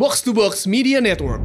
Box to Box Media Network.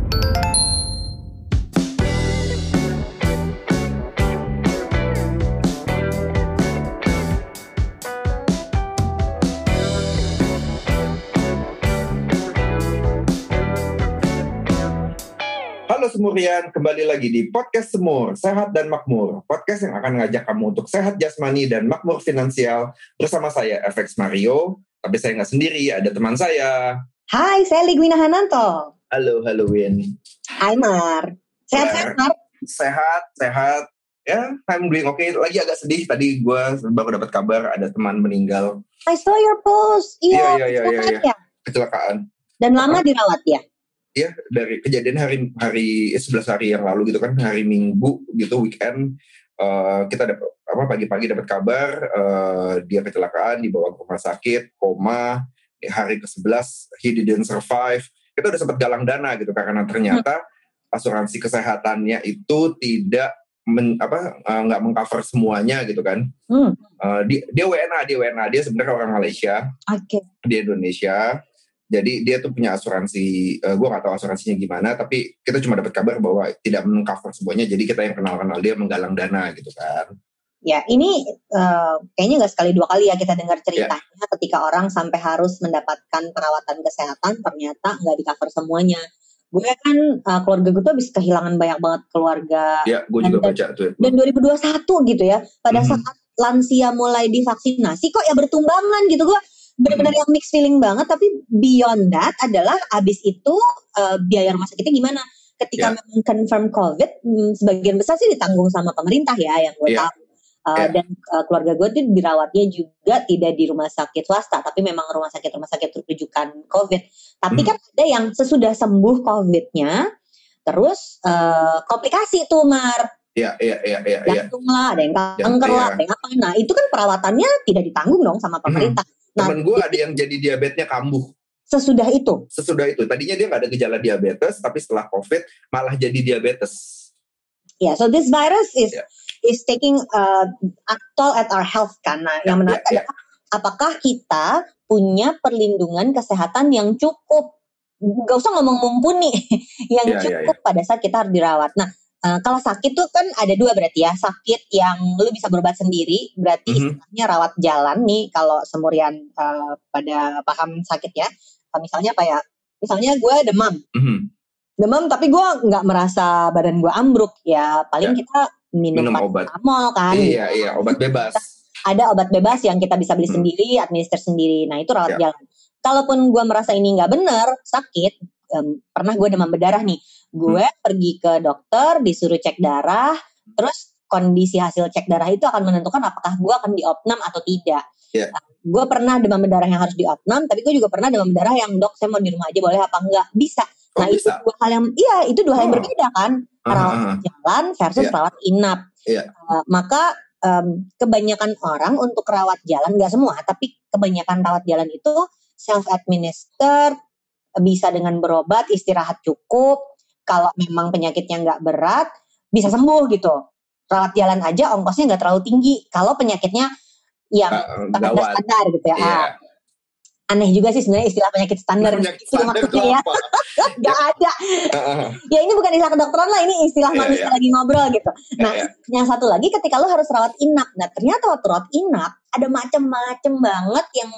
Halo Semurian, kembali lagi di Podcast Semur, Sehat dan Makmur. Podcast yang akan ngajak kamu untuk sehat jasmani dan makmur finansial bersama saya, FX Mario. Tapi saya nggak sendiri, ada teman saya. Hai, saya Ligwina Hananto. Halo, halo Win. Hai Mar. Sehat-sehat Mar? Sehat, sehat. Ya, I'm doing okay. Lagi agak sedih, tadi gue baru dapat kabar ada teman meninggal. I saw your post. Iya, Iya, iya, iya, iya, kecelakaan iya. ya? Kecelakaan. Dan lama dirawat ya? ya dari kejadian hari hari eh, 11 hari yang lalu gitu kan hari Minggu gitu weekend eh, kita dapat apa pagi-pagi dapat kabar eh, dia kecelakaan dibawa ke rumah sakit koma di hari ke-11 he didn't survive kita udah sempat galang dana gitu karena ternyata asuransi kesehatannya itu tidak men, apa eh, nggak mengcover semuanya gitu kan Hmm. Eh, dia, dia WNA dia WNA dia sebenarnya orang Malaysia Oke. di Indonesia. Jadi dia tuh punya asuransi, eh, gue gak tahu asuransinya gimana, tapi kita cuma dapat kabar bahwa tidak mengcover semuanya. Jadi kita yang kenal-kenal dia menggalang dana gitu kan. Ya, ini eh, kayaknya nggak sekali dua kali ya kita dengar Ya. ceritanya ketika orang sampai harus mendapatkan perawatan kesehatan ternyata nggak di cover semuanya. Gue kan eh, keluarga gue tuh habis kehilangan banyak banget keluarga Ya, gue juga baca tuh. dan 2021 gitu ya pada Mhm. saat lansia mulai divaksinasi kok ya bertumbangan gitu gue benar-benar yang mixed feeling banget tapi beyond that adalah abis itu eh, biaya rumah sakitnya gimana ketika Ya. memang confirm covid hmm, sebagian besar sih ditanggung sama pemerintah ya yang gue Ya. tahu Uh, Ya. dan uh, keluarga gue tuh dirawatnya juga tidak di rumah sakit swasta tapi memang rumah sakit rumah sakit rujukan covid tapi Mhm. kan ada yang sesudah sembuh covidnya terus uh, komplikasi tuh mar Ya, ya, ya, ya, ya. jantung lah, ada yang kanker Ya, lah, ya. ada yang apa. Nah itu kan perawatannya tidak ditanggung dong sama pemerintah. Nah Temen gue ada yang jadi diabetesnya kambuh. sesudah itu, Sesudah itu, tadinya dia gak ada gejala diabetes, tapi setelah COVID malah jadi diabetes. ya so this virus is Ya. Is taking uh, a toll at our health kan. Nah yang menarik Ya, ya. adalah apakah kita punya perlindungan kesehatan yang cukup? Gak usah ngomong mumpuni, yang Ya, ya, cukup pada saat kita harus dirawat. Nah uh, kalau sakit tuh kan ada dua berarti ya, sakit yang lu bisa berobat sendiri, berarti Mhm. istilahnya rawat jalan nih kalau semurian uh, pada paham sakit ya. Kalau misalnya apa ya? Misalnya gue demam, Mhm. demam tapi gue nggak merasa badan gue ambruk ya paling Ya. kita minum, Minum obat. paracetamol kan Iya, iya, obat bebas. ada obat bebas yang kita bisa beli Hmm. sendiri administer sendiri nah itu rawat Ya. jalan kalaupun gue merasa ini nggak bener sakit em, pernah gue demam berdarah nih gue Hmm. pergi ke dokter disuruh cek darah terus kondisi hasil cek darah itu akan menentukan apakah gue akan diopnam atau tidak Ya. gue pernah demam berdarah yang harus diopnam tapi gue juga pernah demam berdarah yang dok saya mau di rumah aja boleh apa enggak bisa Oh, nah itu bisa. dua hal yang iya itu dua hal yang Oh. berbeda kan rawat ah, ah. jalan versus Iya. rawat inap. Iya. Uh, maka em, kebanyakan orang untuk rawat jalan nggak semua, tapi kebanyakan rawat jalan itu self administer bisa dengan berobat, istirahat cukup. Kalau memang penyakitnya nggak berat, bisa sembuh gitu. Rawat jalan aja ongkosnya nggak terlalu tinggi. Kalau penyakitnya yang Ah, standar gitu ya. Iya. Aneh juga sih sebenarnya istilah penyakit standar. Penyakit standar itu maksudnya ya. Nggak ada. Ah. Ya ini bukan istilah kedokteran lah, ini istilah Iya, manusia iya. lagi ngobrol gitu. Nah, Iya, yang satu lagi ketika lo harus rawat inap. Nah, ternyata waktu rawat inap ada macem-macem banget yang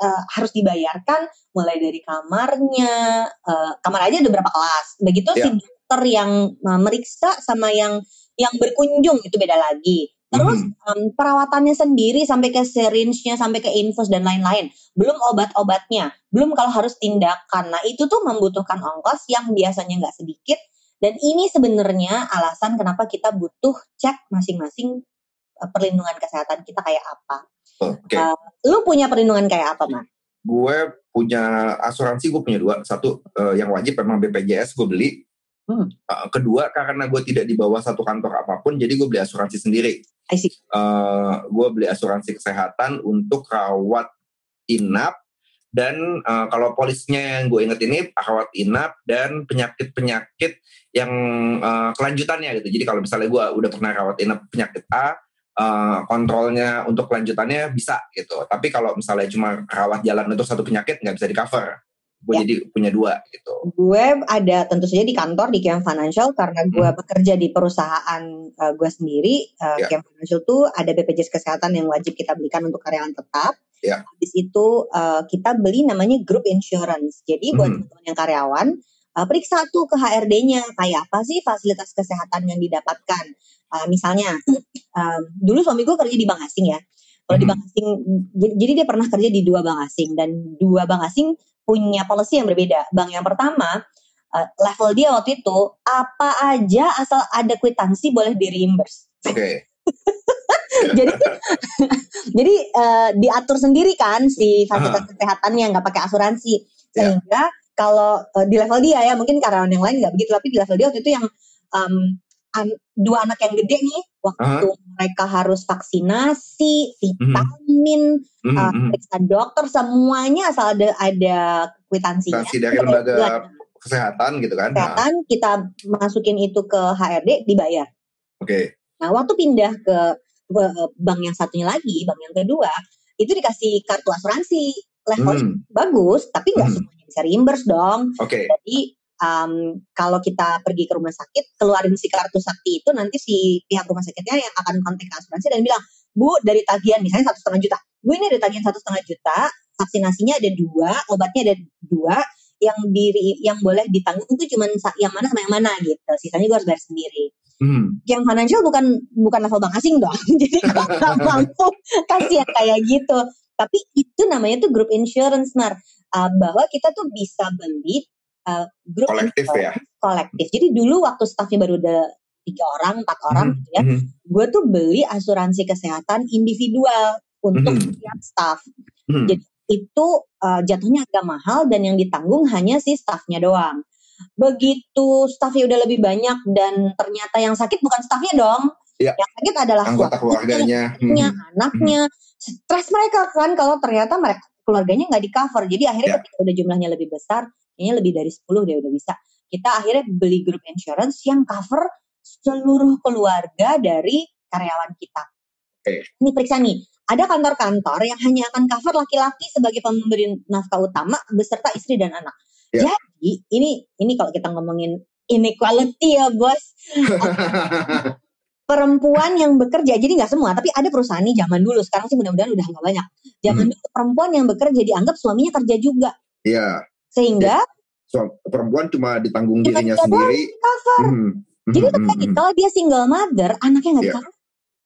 eh, harus dibayarkan mulai dari kamarnya, eh, kamar aja ada berapa kelas. Begitu si Ya. dokter yang eh, meriksa sama yang yang berkunjung itu beda lagi. Terus em, perawatannya sendiri sampai ke syringe-nya, sampai ke infus dan lain-lain. Belum obat-obatnya, belum kalau harus tindakan. Nah, itu tuh membutuhkan ongkos yang biasanya nggak sedikit dan ini sebenarnya alasan kenapa kita butuh cek masing-masing eh, perlindungan kesehatan kita kayak apa. Oke. Uh, Lu punya perlindungan kayak apa, Mar? gue punya asuransi gue punya dua satu eh, yang wajib memang BPJS gue beli Hmm. Eh, kedua karena gue tidak di bawah satu kantor apa pun jadi gue beli asuransi sendiri. Eh, gue beli asuransi kesehatan untuk rawat inap dan eh, kalau polisnya yang gue inget ini rawat inap dan penyakit penyakit yang eh, kelanjutannya gitu jadi kalau misalnya gue udah pernah rawat inap penyakit A eh, kontrolnya untuk kelanjutannya bisa gitu. Tapi kalau misalnya cuma rawat jalan untuk satu penyakit nggak bisa di cover. Gue Ya. jadi punya dua gitu. gue ada tentu saja di kantor di Kiam Financial karena gue Hmm. bekerja di perusahaan uh, gue sendiri. Uh, Ya. Kiam Financial tuh ada BPJS kesehatan yang wajib kita belikan untuk karyawan tetap. Ya. Habis itu uh, kita beli namanya group insurance. Jadi buat Hmm. teman-teman yang karyawan uh, periksa tuh ke HRD-nya kayak apa sih fasilitas kesehatan yang didapatkan. Uh, misalnya um, dulu suami gue kerja di bank asing ya. Kalau di Hmm. bank asing, jadi, dia pernah kerja di dua bank asing dan dua bank asing punya policy yang berbeda. Bank yang pertama, uh, level dia waktu itu apa aja asal ada kwitansi boleh di reimburse. Oke. jadi jadi uh, diatur sendiri kan si fasilitas kesehatannya nggak pakai asuransi Ya. sehingga kalau uh, di level dia ya mungkin karyawan yang lain nggak begitu tapi di level dia waktu itu yang um, an- dua anak yang gede nih waktu mereka harus vaksinasi vitamin Hmm, uh, periksa dokter semuanya asal ada ada kwitansinya Kwitansi dari lembaga bulan. Kesehatan gitu kan. Nah, kesehatan kita masukin itu ke HRD dibayar Oke. Nah, waktu pindah ke, bank yang satunya lagi, bank yang kedua, itu dikasih kartu asuransi level Hmm, bagus, tapi nggak Hmm. semuanya bisa reimburse dong. Oke. Jadi um, kalau kita pergi ke rumah sakit, keluarin si kartu sakti itu nanti si pihak rumah sakitnya yang akan kontak ke asuransi dan bilang, Bu dari tagihan misalnya satu setengah juta, Bu ini ada tagihan satu setengah juta, vaksinasinya ada dua, obatnya ada dua, yang diri yang boleh ditanggung itu cuma yang mana sama yang mana gitu, sisanya gue harus bayar sendiri Hmm. yang financial bukan bukan level bank asing dong. Jadi kalau mampu kasih yang kayak gitu. Tapi itu namanya tuh group insurance nar Uh, bahwa kita tuh bisa beli uh, group Kolektif ya. kolektif. Jadi dulu waktu staffnya baru ada tiga orang, empat orang Hmm, gitu ya, hmm, gue tuh beli asuransi kesehatan individual untuk Mhm. setiap staff. hmm. Jadi itu uh, jatuhnya agak mahal dan yang ditanggung hanya si staffnya doang. Begitu staffnya udah lebih banyak dan ternyata yang sakit bukan staffnya dong, Iya. yang sakit adalah Anggota keluarganya. Hmm. istrinya, anaknya, stres mereka kan kalau ternyata mereka keluarganya nggak di cover. Jadi akhirnya Iya. ketika udah jumlahnya lebih besar, kayaknya lebih dari 10 deh udah bisa. Kita akhirnya beli group insurance yang cover seluruh keluarga dari karyawan kita. Oke. Ini periksa nih, ada kantor-kantor yang hanya akan cover laki-laki sebagai pemberi nafkah utama beserta istri dan anak. Ya. Jadi ini ini kalau kita ngomongin inequality ya bos, perempuan yang bekerja jadi nggak semua tapi ada perusahaan nih zaman dulu sekarang sih mudah-mudahan udah nggak banyak. Zaman Hmm. dulu perempuan yang bekerja dianggap suaminya kerja juga Iya. Sehingga Suam- perempuan cuma ditanggung dirinya sendiri. di cover. Hmm, hmm, Jadi hmm, tadi hmm. kalau dia single mother anaknya nggak Iya. cover.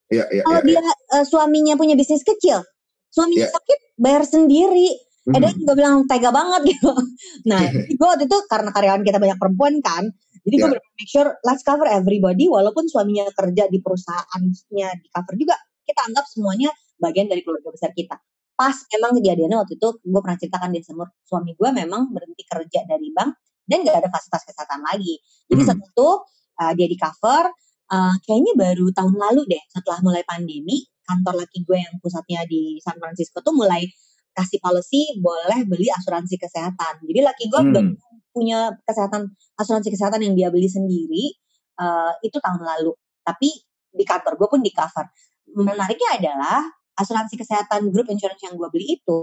Iya, iya, Kalau iya, dia eh, suaminya punya bisnis kecil, suaminya Iya. sakit bayar sendiri. iya. Eh dia Hmm. juga bilang tega banget gitu. Nah, gue waktu itu karena karyawan kita banyak perempuan kan, jadi gue Ya. bener make sure let's cover everybody walaupun suaminya kerja di perusahaannya di cover juga, kita anggap semuanya bagian dari keluarga besar kita. Pas memang kejadiannya waktu itu gue pernah ceritakan di semur suami gue memang berhenti kerja dari bank dan gak ada fasilitas kesehatan lagi. Jadi Hmm. setelah itu uh, dia di cover, uh, kayaknya baru tahun lalu deh setelah mulai pandemi kantor laki gue yang pusatnya di San Francisco tuh mulai kasih policy boleh beli asuransi kesehatan. Jadi laki gue Hmm. baru punya kesehatan asuransi kesehatan yang dia beli sendiri uh, itu tahun lalu. Tapi di kantor gue pun di cover. Menariknya adalah asuransi kesehatan grup insurance yang gue beli itu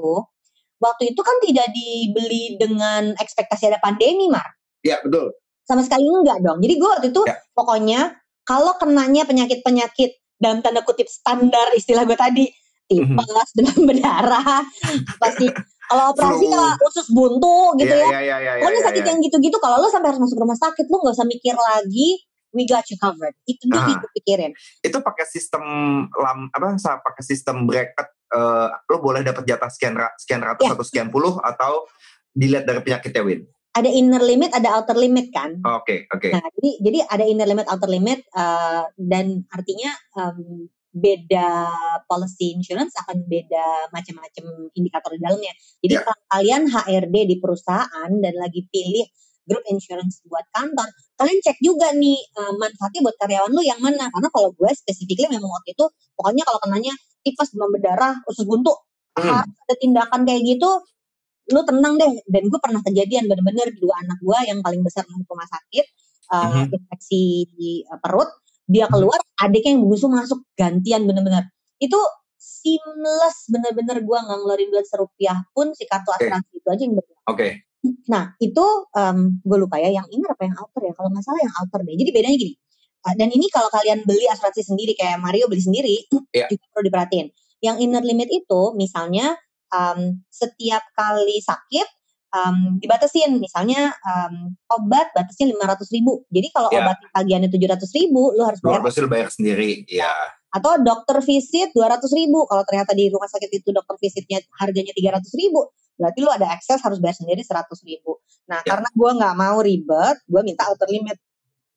waktu itu kan tidak dibeli dengan ekspektasi ada pandemi, Mar. Iya, betul. Sama sekali enggak dong. Jadi gue waktu itu Ya. pokoknya kalau kenanya penyakit-penyakit dalam tanda kutip standar istilah gue tadi tipes, demam berdarah, apa sih? Kalau operasi lah usus buntu gitu Iya, ya. iya, iya, iya, Pokoknya iya, sakit iya. yang gitu-gitu kalau lo sampai harus masuk rumah sakit lo nggak usah mikir lagi we got you covered. Itu Ah. yang gue pikirin. itu pakai sistem lam apa pakai sistem bracket eh, lo boleh dapat jatah sekian sekian ratus Ya. atau sekian puluh atau dilihat dari penyakitnya Win. Ada inner limit, ada outer limit kan. Oke, oke. Nah, jadi jadi ada inner limit, outer limit, eh, dan artinya em, beda policy insurance akan beda macam-macam indikator di dalamnya. Jadi Ya. kalau kalian HRD di perusahaan dan lagi pilih grup insurance buat kantor, kalian cek juga nih eh, manfaatnya buat karyawan lu yang mana. Karena kalau gue specifically memang waktu itu, pokoknya kalau kenanya tipes, demam berdarah, usus buntu, Hmm. harus ada tindakan kayak gitu, lu tenang deh. Dan gue pernah kejadian bener-bener dua anak gue yang paling besar masuk rumah sakit, uh, Mhm. infeksi di uh, perut, dia Mhm. keluar, adiknya yang bungsu masuk gantian bener-bener. Itu seamless bener-bener gue nggak ngeluarin duit serupiah pun si kartu asuransi itu aja yang ber- Oke. Nah, itu um, gue lupa ya yang inner apa yang outer ya. Kalau nggak salah yang outer deh. Jadi bedanya gini. uh, dan ini kalau kalian beli asuransi sendiri kayak Mario beli sendiri, Iya. juga perlu diperhatiin. Yang inner limit itu misalnya um, setiap kali sakit um, dibatasin. Misalnya um, obat batasnya 500 ribu. Jadi kalau Iya. obat tagihannya 700 ribu, lu harus bayar. harus bayar sendiri. Ya. Atau dokter visit 200 ribu. Kalau ternyata di rumah sakit itu dokter visitnya harganya 300 ribu. Berarti lu ada akses harus bayar sendiri 100 ribu. Nah Ya. karena gua nggak mau ribet, gue minta outer limit.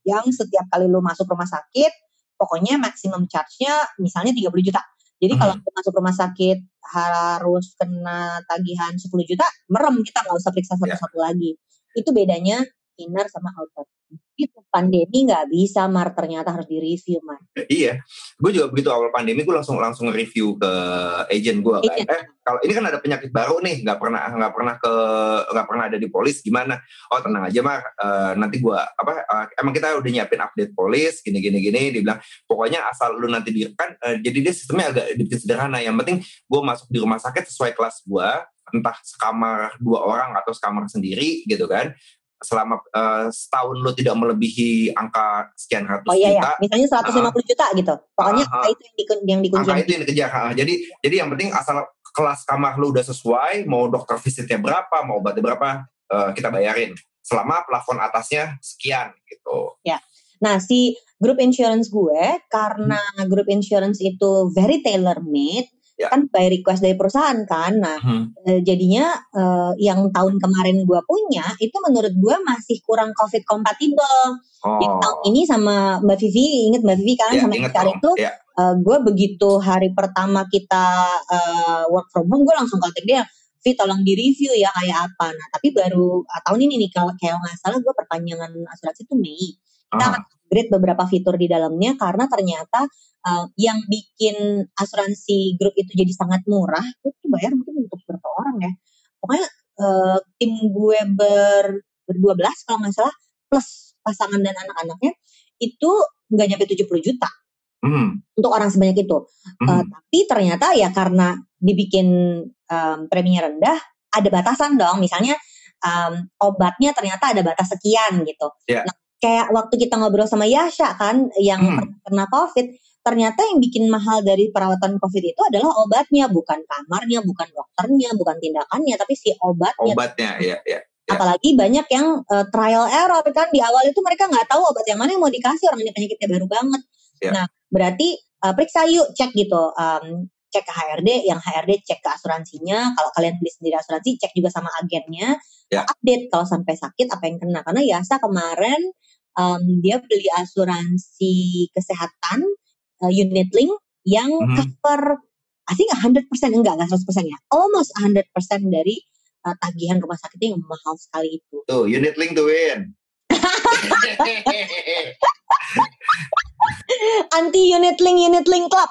Yang setiap kali lu masuk rumah sakit, pokoknya maximum charge-nya misalnya 30 juta. Jadi Hmm. kalau lu masuk rumah sakit harus kena tagihan 10 juta, merem kita nggak usah periksa Ya. satu-satu lagi. Itu bedanya inner sama outer. Itu pandemi nggak bisa, Mar. Ternyata harus di-review, Mar. Iya, gue juga begitu awal pandemi gue langsung langsung review ke agent gue kan. Agent. Eh kalau ini kan ada penyakit baru nih, nggak pernah nggak pernah ke nggak pernah ada di polis gimana? Oh tenang aja mar, Eh, nanti gue apa? eh, emang kita udah nyiapin update polis gini gini gini. Dia bilang pokoknya asal lu nanti di kan eh, jadi dia sistemnya agak dibikin sederhana. Yang penting gue masuk di rumah sakit sesuai kelas gue, entah sekamar dua orang atau sekamar sendiri gitu kan. Selama eh, setahun lu tidak melebihi angka sekian ratus Oh iya juta, ya, misalnya 150 juta gitu. Pokoknya Ah, ah. angka itu yang, di, yang dikunci. angka itu yang dikejar. Ah, Jadi jadi yang penting asal kelas kamar lu udah sesuai, mau dokter visitnya berapa, mau obatnya berapa, eh, kita bayarin. Selama plafon atasnya sekian gitu. Nah, si grup insurance gue karena grup insurance itu very tailor made Ya. kan by request dari perusahaan kan. Nah, eh, jadinya eh, yang tahun kemarin gue punya itu menurut gue masih kurang covid compatible. Oh, Yang tahun ini sama Mbak Vivi, inget Mbak Vivi kan ya, sama dong. itu Ya, gue begitu hari pertama kita eh, work from home gue langsung kontak dia Vi tolong di review ya kayak apa nah tapi baru ah, tahun ini nih kalau kayak nggak salah gue perpanjangan asuransi itu Mei kita Ah. akan upgrade beberapa fitur di dalamnya karena ternyata eh, yang bikin asuransi grup itu jadi sangat murah itu bayar mungkin untuk berapa orang ya pokoknya eh, tim gue ber berdua belas kalau nggak salah plus pasangan dan anak-anaknya itu nggak nyampe 70 juta Hmm, untuk orang sebanyak itu. hmm. Uh, tapi ternyata ya karena dibikin um, preminya rendah, ada batasan dong. Misalnya um, obatnya ternyata ada batas sekian gitu. Ya. Nah, kayak waktu kita ngobrol sama Yasha kan, yang Hmm. kena COVID, ternyata yang bikin mahal dari perawatan COVID itu adalah obatnya, bukan kamarnya, bukan dokternya, bukan tindakannya, tapi si obatnya. obatnya ya ya. ya. Apalagi banyak yang uh, trial error kan di awal itu mereka nggak tahu obat yang mana yang mau dikasih orang ini penyakitnya baru banget. Ya. Nah berarti uh, periksa yuk cek gitu, um, cek ke HRD, yang HRD cek ke asuransinya. Kalau kalian beli sendiri asuransi cek juga sama agennya. Ya. Update kalau sampai sakit apa yang kena karena Yasa kemarin um, dia beli asuransi kesehatan uh, unit link yang Mhm. cover I think 100% enggak, enggak 100% ya. Almost 100% dari uh, tagihan rumah sakitnya yang mahal sekali itu. Tuh unit link tuh Win. Anti unit link, unit link club.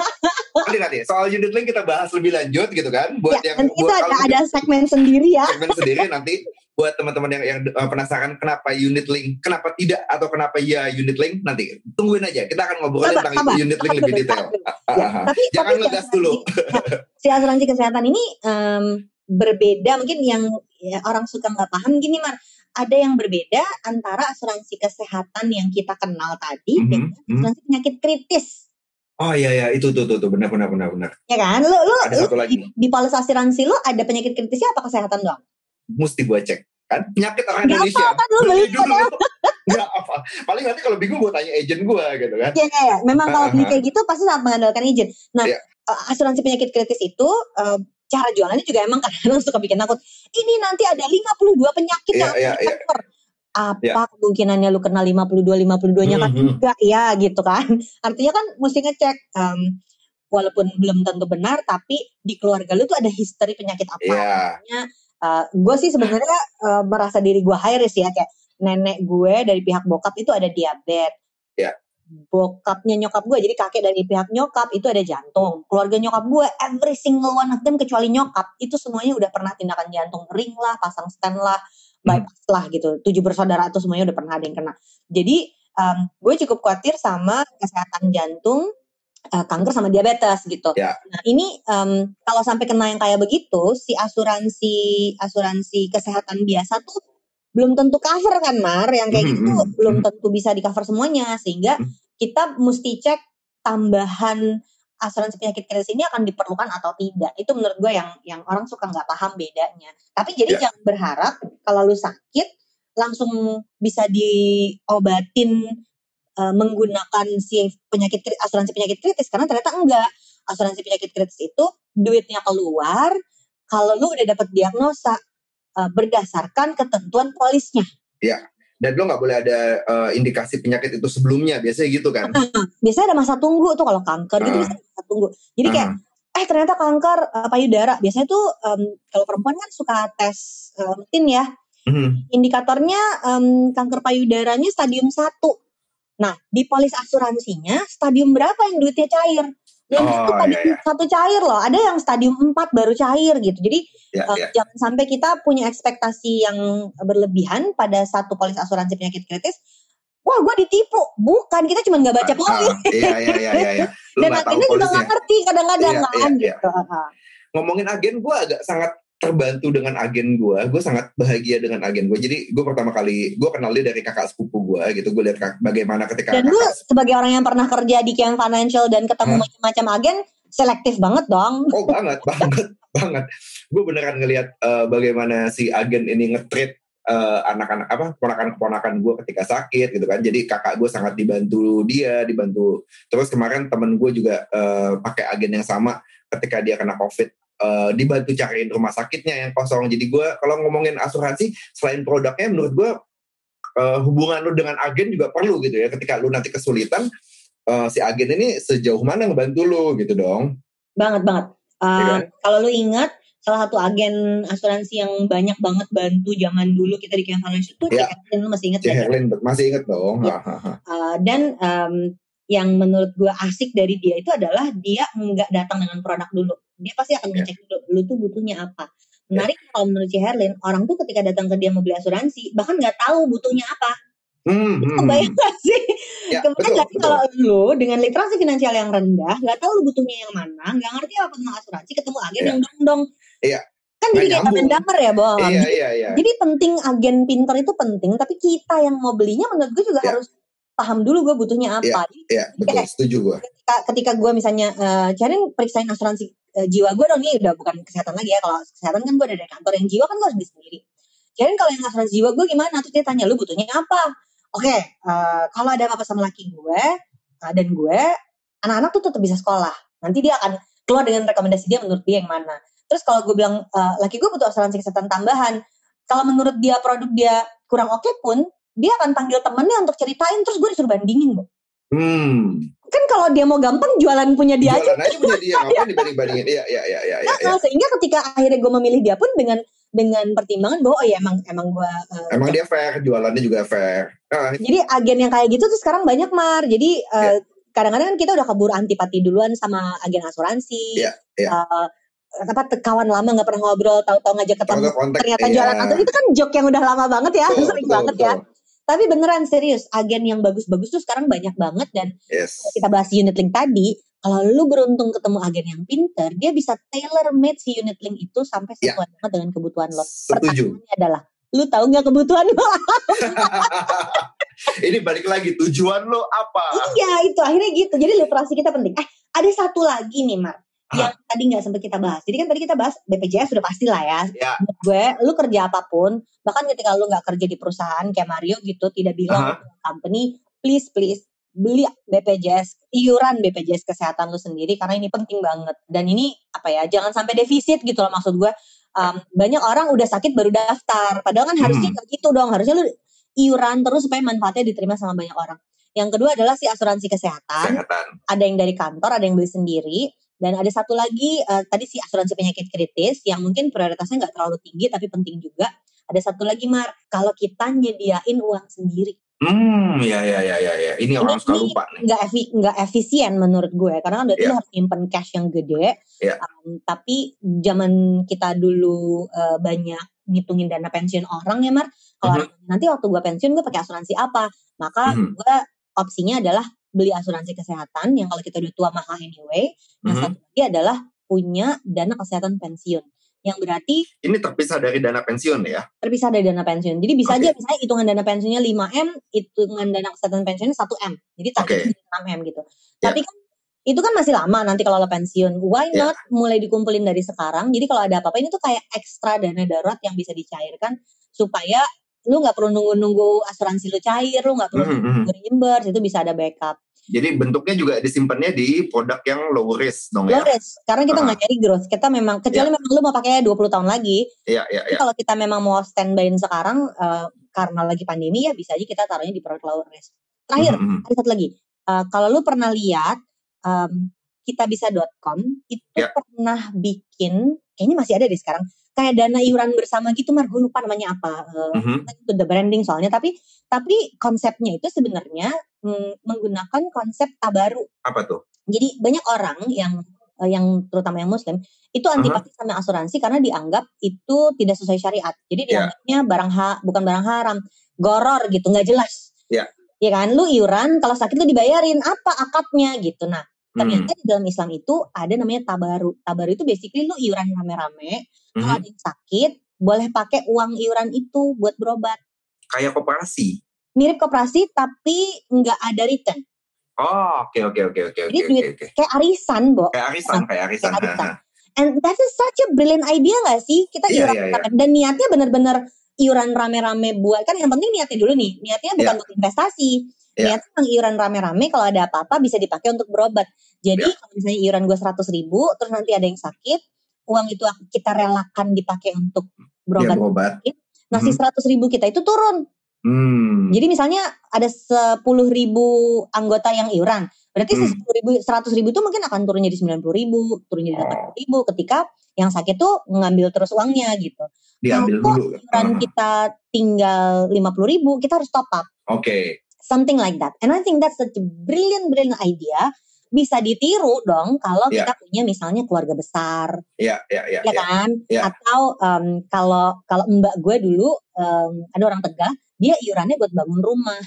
nanti nanti soal unit link kita bahas lebih lanjut gitu kan. Buat ya, yang nanti buat ada, kalau ada segmen sendiri ya. segmen sendiri nanti buat teman-teman yang yang uh, penasaran kenapa unit link, kenapa tidak atau kenapa ya unit link nanti tungguin aja kita akan ngobrolin Sabar, tentang sabar. unit link Sabar lebih dulu, detail. sabar Ya, ah, tapi Jangan tapi ngegas dulu. asuransi- si asuransi kesehatan ini em, berbeda mungkin yang ya, orang suka nggak paham gini mar ada yang berbeda antara asuransi kesehatan yang kita kenal tadi Mhm, dengan mhm. asuransi penyakit kritis Oh iya ya itu tuh tuh tuh benar benar benar benar. ya kan lu lu, Ada lu satu lagi. di, di polis asuransi lu ada penyakit kritisnya apa kesehatan doang Mesti gua cek kan penyakit orang Nggak Indonesia. apa kan lu beli dulu. Nggak apa. Paling nanti kalau bingung gua tanya agent gua gitu kan. Ya, ya, ya. Memang kalau beli Ah, kayak gitu pasti sangat mengandalkan izin. Nah, Iya. eh, asuransi penyakit kritis itu eh, cara jualannya juga emang kadang suka bikin takut. Ini nanti ada 52 penyakit Iya, yang iya, akan iya. cover. Apa kemungkinannya lu kena 52 52-nya kan Mhm. enggak ya gitu kan. Artinya kan mesti ngecek em, walaupun belum tentu benar tapi di keluarga lu tuh ada history penyakit apa. Iya. gue sih sebenarnya eh, merasa diri gue high risk ya kayak nenek gue dari pihak bokap itu ada diabetes. Ya. Bokapnya nyokap gue jadi kakek dari pihak nyokap itu ada jantung. Keluarga nyokap gue every single one of them kecuali nyokap itu semuanya udah pernah tindakan jantung ring lah, pasang stent lah, bypass lah gitu. Tujuh bersaudara itu semuanya udah pernah ada yang kena. Jadi em, gue cukup khawatir sama kesehatan jantung uh, kanker sama diabetes gitu. Ya. Nah ini um, kalau sampai kena yang kayak begitu, si asuransi asuransi kesehatan biasa tuh belum tentu cover kan Mar, yang kayak Mhm, gitu mhm, belum mhm. tentu bisa di cover semuanya, sehingga Mhm. Kita mesti cek tambahan asuransi penyakit kritis ini akan diperlukan atau tidak. Itu menurut gue yang yang orang suka nggak paham bedanya. Tapi jadi Ya. jangan berharap kalau lu sakit langsung bisa diobatin uh, menggunakan si penyakit asuransi penyakit kritis karena ternyata enggak. Asuransi penyakit kritis itu duitnya keluar kalau lu udah dapat diagnosa uh, berdasarkan ketentuan polisnya. Dan lo nggak boleh ada eh, indikasi penyakit itu sebelumnya, biasanya gitu kan? Biasanya ada masa tunggu tuh kalau kanker gitu Ah. bisa ada masa tunggu. Jadi kayak eh ternyata kanker uh, payudara. Biasanya tuh um, kalau perempuan kan suka tes uh, rutin ya. Mhm. Indikatornya um, kanker payudaranya stadium 1. Nah, di polis asuransinya stadium berapa yang duitnya cair? Yang Oh, satu stadium iya, iya. satu cair loh. Ada yang stadium 4 baru cair gitu. Jadi Ya, Uh, ya. jangan sampai kita punya ekspektasi yang berlebihan pada satu polis asuransi penyakit kritis. Wah, gue ditipu. Bukan, kita cuma nggak baca polis. Ah, Iya, iya, iya, iya. iya. Dan akhirnya juga nggak ngerti kadang-kadang Iya, kan iya, iya. gitu. Ah. ngomongin agen gue agak sangat terbantu dengan agen gue gue sangat bahagia dengan agen gue jadi gue pertama kali gue kenal dia dari kakak sepupu gue gitu. Gue lihat bagaimana ketika Dan kakak sebagai orang yang pernah kerja di Kian Financial dan ketemu macam-macam agen, selektif banget dong. oh banget banget banget. Gue beneran ngelihat eh, bagaimana si agen ini nge-treat eh, anak-anak apa keponakan-keponakan gue ketika sakit gitu kan. Jadi kakak gue sangat dibantu dia dibantu. Terus kemarin temen gue juga eh, pakai agen yang sama ketika dia kena covid eh, dibantu cariin rumah sakitnya yang kosong jadi gue kalau ngomongin asuransi selain produknya menurut gue eh, hubungan lu dengan agen juga perlu gitu ya ketika lu nanti kesulitan eh, si agen ini sejauh mana ngebantu lu gitu dong Banget banget. Uh, kan? Kalau lu ingat salah satu agen asuransi yang banyak banget bantu zaman dulu kita di Kian Financial itu. CKN, lu masih gak? Herlin masih inget dong. Hahaha. Uh, dan um, yang menurut gue asik dari dia itu adalah dia nggak datang dengan produk dulu. Dia pasti akan Ya. ngecek dulu, lu tuh butuhnya apa. Menarik kalau menurut si Herlin, orang tuh ketika datang ke dia mau beli asuransi, bahkan nggak tahu butuhnya apa. Hmm, hmm, Kebayang gak sih? Ya, Kebayang betul, betul. kalau lu dengan literasi finansial yang rendah, nggak tahu lu butuhnya yang mana, nggak ngerti apa tentang asuransi, ketemu agen Iya. yang dong-dong. Iya. Kan Nggak jadi kayak nyambung. damer ya, Bang. Iya, iya, iya. Jadi penting agen pinter itu penting, tapi kita yang mau belinya menurut gue juga Ya. harus paham dulu gue butuhnya apa. Jadi Iya, betul. Setuju gue. ketika, ketika gue misalnya eh Cerin periksain asuransi eh, jiwa gue dong ini udah bukan kesehatan lagi ya kalau kesehatan kan gue ada dari kantor yang jiwa kan gue harus beli sendiri. Cerin kalau yang asuransi jiwa gue gimana? Terus dia tanya lu butuhnya apa? Oke eh, kalau ada apa-apa sama laki gue eh, dan gue anak-anak tuh tetap bisa sekolah. Nanti dia akan keluar dengan rekomendasi dia menurut dia yang mana. Terus kalau gue bilang eh, laki gue butuh asuransi kesehatan tambahan kalau menurut dia produk dia kurang oke pun dia akan panggil temennya untuk ceritain terus gue disuruh bandingin bu Hmm. kan kalau dia mau gampang jualan punya dia aja Jualan aja punya dia, ngapain dibanding-bandingin? Iya, iya, iya, iya, iya. Nah, sehingga ketika akhirnya gue memilih dia pun dengan dengan pertimbangan bahwa oh ya emang emang gue uh, Emang dia fair, jualannya juga fair. Ah, jadi agen yang kayak gitu tuh sekarang banyak mar jadi uh, kadang-kadang kan kita udah keburu antipati duluan sama agen asuransi Iya, iya. Uh, apa kawan lama nggak pernah ngobrol tahu-tahu ngajak ketemu ternyata iya. jualan asuransi itu kan joke yang udah lama banget ya Betul, sering betul, banget ya betul. Tapi beneran serius agen yang bagus-bagus tuh sekarang banyak banget dan Yes. kita bahas unit link tadi, kalau lu beruntung ketemu agen yang pinter, dia bisa tailor made si unit link itu sampai Ya. sesuai banget dengan kebutuhan lo. Setuju. Pertanyaannya adalah, lu tahu nggak kebutuhan lo? Ini balik lagi, tujuan lo apa? iya, itu akhirnya gitu. Jadi literasi kita penting. Eh, ada satu lagi nih, Mar. Yang tadi nggak sempat kita bahas. Jadi kan tadi kita bahas BPJS sudah pasti lah ya. Ya. Menurut gue, lu kerja apa pun, bahkan ketika lu nggak kerja di perusahaan kayak Mario gitu, tidak bilang Aha. ke company, please please beli BPJS, iuran BPJS kesehatan lu sendiri karena ini penting banget. Dan ini apa ya, jangan sampai defisit gitu loh maksud gue. Um, banyak orang udah sakit baru daftar, padahal kan harusnya Hmm. gitu dong. Harusnya lu iuran terus supaya manfaatnya diterima sama banyak orang. Yang kedua adalah si asuransi kesehatan Kesehatan. ada yang dari kantor, ada yang beli sendiri, dan ada satu lagi eh, tadi si asuransi penyakit kritis yang mungkin prioritasnya nggak terlalu tinggi tapi penting juga. Ada satu lagi Mar, kalau kita nyediain uang sendiri, Hmm, ya, ya, ya, ya, ya. Ini orang Ini- suka ini lupa nih. nggak efi, nggak efisien menurut gue, karena kan berarti lu harus nyimpen cash yang gede. Iya. Um, tapi zaman kita dulu eh, banyak ngitungin dana pensiun orang ya Mar, kalau Mhm. orang, nanti waktu gue pensiun gue pakai asuransi apa, maka Mhm. gue opsinya adalah beli asuransi kesehatan yang kalau kita udah tua mahal anyway. Mhm. satu lagi adalah punya dana kesehatan pensiun. Yang berarti Ini terpisah dari dana pensiun ya? terpisah dari dana pensiun. Jadi bisa Oke. aja misalnya hitungan dana pensiunnya 5M, hitungan dana kesehatan pensiunnya 1M. Jadi targetnya 6M gitu. Ya. Tapi kan itu kan masih lama nanti kalau lo pensiun. Why Ya. not mulai dikumpulin dari sekarang? Jadi kalau ada apa-apa ini tuh kayak ekstra dana darurat yang bisa dicairkan supaya lu nggak perlu nunggu-nunggu asuransi lu cair, lu nggak perlu Mhm, mhm. nunggu reimburse, itu bisa ada backup. Jadi bentuknya juga disimpannya di produk yang low risk dong Low ya? risk, karena kita nggak nyari growth. Kita memang kecuali memang lu mau pakai 20 tahun lagi. Iya, iya, Tapi iya. kalau kita memang mau standby sekarang eh, karena lagi pandemi ya bisa aja kita taruhnya di produk low risk. Terakhir, Mhm, mhm. ada satu lagi. Eh, kalau lu pernah lihat em, kitabisa.com itu Ya. pernah bikin, kayaknya masih ada deh sekarang, kayak dana iuran bersama gitu, Mar. Gue lupa namanya apa. Mhm. itu the branding soalnya. Tapi tapi konsepnya itu sebenarnya mm, menggunakan konsep tabaru. Apa tuh? Jadi banyak orang yang eh, yang terutama yang muslim itu antipati sama asuransi karena dianggap itu tidak sesuai syariat. Jadi Ya. dianggapnya barang ha, bukan barang haram, goror gitu, nggak jelas. Ya. Ya kan, lu iuran kalau sakit lu dibayarin apa akadnya gitu. Nah, Hmm. ternyata di dalam Islam itu ada namanya tabaru. Tabaru itu basically lu iuran rame-rame, kalau Mhm. ada yang sakit boleh pakai uang iuran itu buat berobat. Kayak koperasi. Mirip koperasi tapi nggak ada return. Oh, oke, oke, oke, oke, Jadi oke, duit oke. Kayak arisan, Bo. Kayak arisan, kayak arisan. Kayak arisan. And that is such a brilliant idea gak sih? Kita Iya, iuran iya, iya. dan niatnya bener-bener iuran rame-rame buat kan yang penting niatnya dulu nih. Niatnya bukan Iya. untuk investasi. Niatnya memang iuran rame-rame kalau ada apa-apa bisa dipakai untuk berobat. Jadi Iya. kalau misalnya iuran gue 100 ribu, terus nanti ada yang sakit, uang itu kita relakan dipakai untuk berobat. berobat. Nah si Mhm. 100 ribu kita itu turun. Hmm. Jadi misalnya ada 10 ribu anggota yang iuran. Berarti si Hmm. 10 ribu, 100 ribu itu mungkin akan turun jadi 90 ribu, turun jadi Oh. 80 ribu ketika yang sakit tuh ngambil terus uangnya gitu. Diambil Kalau dulu. iuran Ah, kita tinggal 50 ribu, kita harus top up. Oke. Something like that. And I think that's such a brilliant, brilliant idea. Bisa ditiru dong kalau Iya. kita punya misalnya keluarga besar, Iya, iya, iya. ya iya. kan? Iya. Atau em, kalau kalau mbak gue dulu em, ada orang Tegal, dia iurannya buat bangun rumah.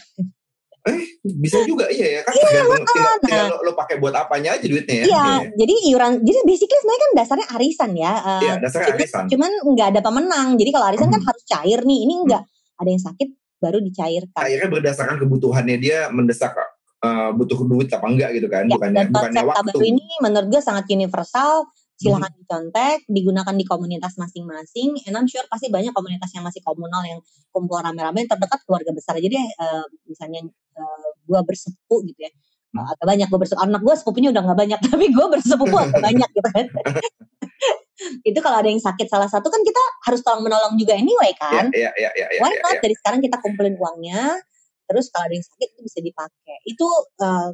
Bisa juga iya ya kan tergantung tinggal, nah. tinggal lo, lo pakai buat apanya aja duitnya ya. Iya, jadi iuran, jadi basically sebenarnya kan dasarnya arisan ya. eh, Iya, dasarnya cuman- arisan. Cuman nggak ada pemenang. Jadi kalau arisan kan Hmm. harus cair nih. Ini enggak. Ada yang sakit baru dicairkan. Akhirnya berdasarkan kebutuhannya dia mendesak eh, butuh duit apa enggak gitu kan, Ya, bukannya dan bukannya waktu. ini menurut gue sangat universal. Silahkan dicontek, digunakan di komunitas masing-masing. And I'm sure pasti banyak komunitas yang masih komunal yang kumpul rame-rame terdekat keluarga besar. Jadi eh, misalnya eh, gue bersepupu gitu ya. Hmm. Agak banyak gue bersepupu. Anak gue sepupunya udah nggak banyak, tapi gue bersepupu agak banyak gitu kan. itu kalau ada yang sakit salah satu kan kita harus tolong menolong juga anyway Iya, kan. iya, iya, iya, iya, Why iya, not iya. dari sekarang kita kumpulin uangnya, terus kalau ada yang sakit itu bisa dipakai. Itu eh,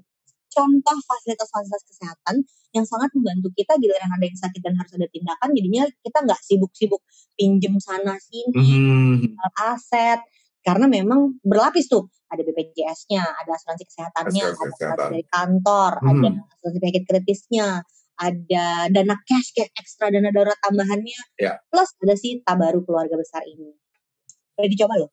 contoh fasilitas-fasilitas kesehatan yang sangat membantu kita giliran ada yang sakit dan harus ada tindakan, jadinya kita nggak sibuk-sibuk pinjem sana sini, Mhm. jual aset, karena memang berlapis tuh. Ada BPJS-nya, ada asuransi kesehatannya, Asuransi ada asuransi kesehatan. dari kantor, Hmm. ada asuransi penyakit kritisnya, ada dana cash kayak ekstra dana darurat tambahannya, Ya. plus ada sih tabaru keluarga besar ini. Boleh dicoba loh.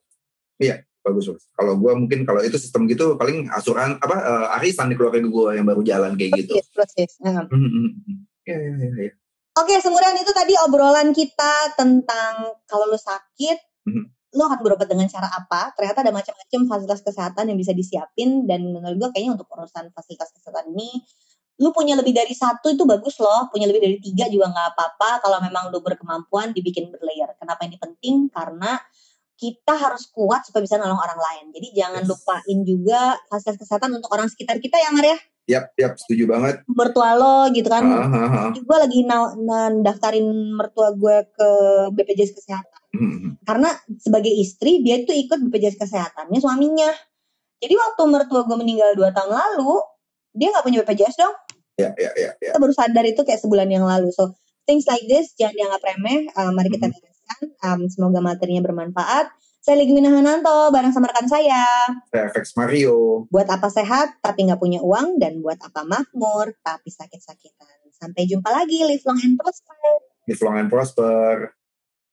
bagus bagus. Kalau gua mungkin kalau itu sistem gitu paling asuran apa eh, arisan di keluarga gua yang baru jalan kayak gitu. Persis. Nah. Mhm, mhm, mhm. Iya, iya, iya, iya. Oke, semudah itu tadi obrolan kita tentang kalau lu sakit, Mhm. lu akan berobat dengan cara apa? Ternyata ada macam-macam fasilitas kesehatan yang bisa disiapin dan menurut gua kayaknya untuk urusan fasilitas kesehatan ini lu punya lebih dari satu itu bagus loh, punya lebih dari tiga juga nggak apa-apa kalau memang lu berkemampuan dibikin berlayer. Kenapa ini penting? Karena kita harus kuat supaya bisa nolong orang lain. Jadi jangan Yes. lupain juga fasilitas kesehatan untuk orang sekitar kita ya, Mar ya. Yap, yap, setuju banget. Mertua lo gitu kan, Ah, ah, ah. gue lagi na- daftarin mertua gue ke BPJS Kesehatan. Mhm. Karena sebagai istri, dia itu ikut BPJS Kesehatannya suaminya. Jadi waktu mertua gue meninggal 2 tahun lalu, dia nggak punya BPJS dong. Ya, ya, ya, ya. Kita baru sadar itu kayak sebulan yang lalu. So, things like this jangan dianggap remeh. Uh, mari kita Mhm. bereskan. Um, semoga materinya bermanfaat. Saya Ligmina Hananto, bareng sama rekan saya. Saya FX Mario. Buat apa sehat, tapi nggak punya uang. Dan buat apa makmur, tapi sakit-sakitan. Sampai jumpa lagi. Live long and prosper. Live long and prosper.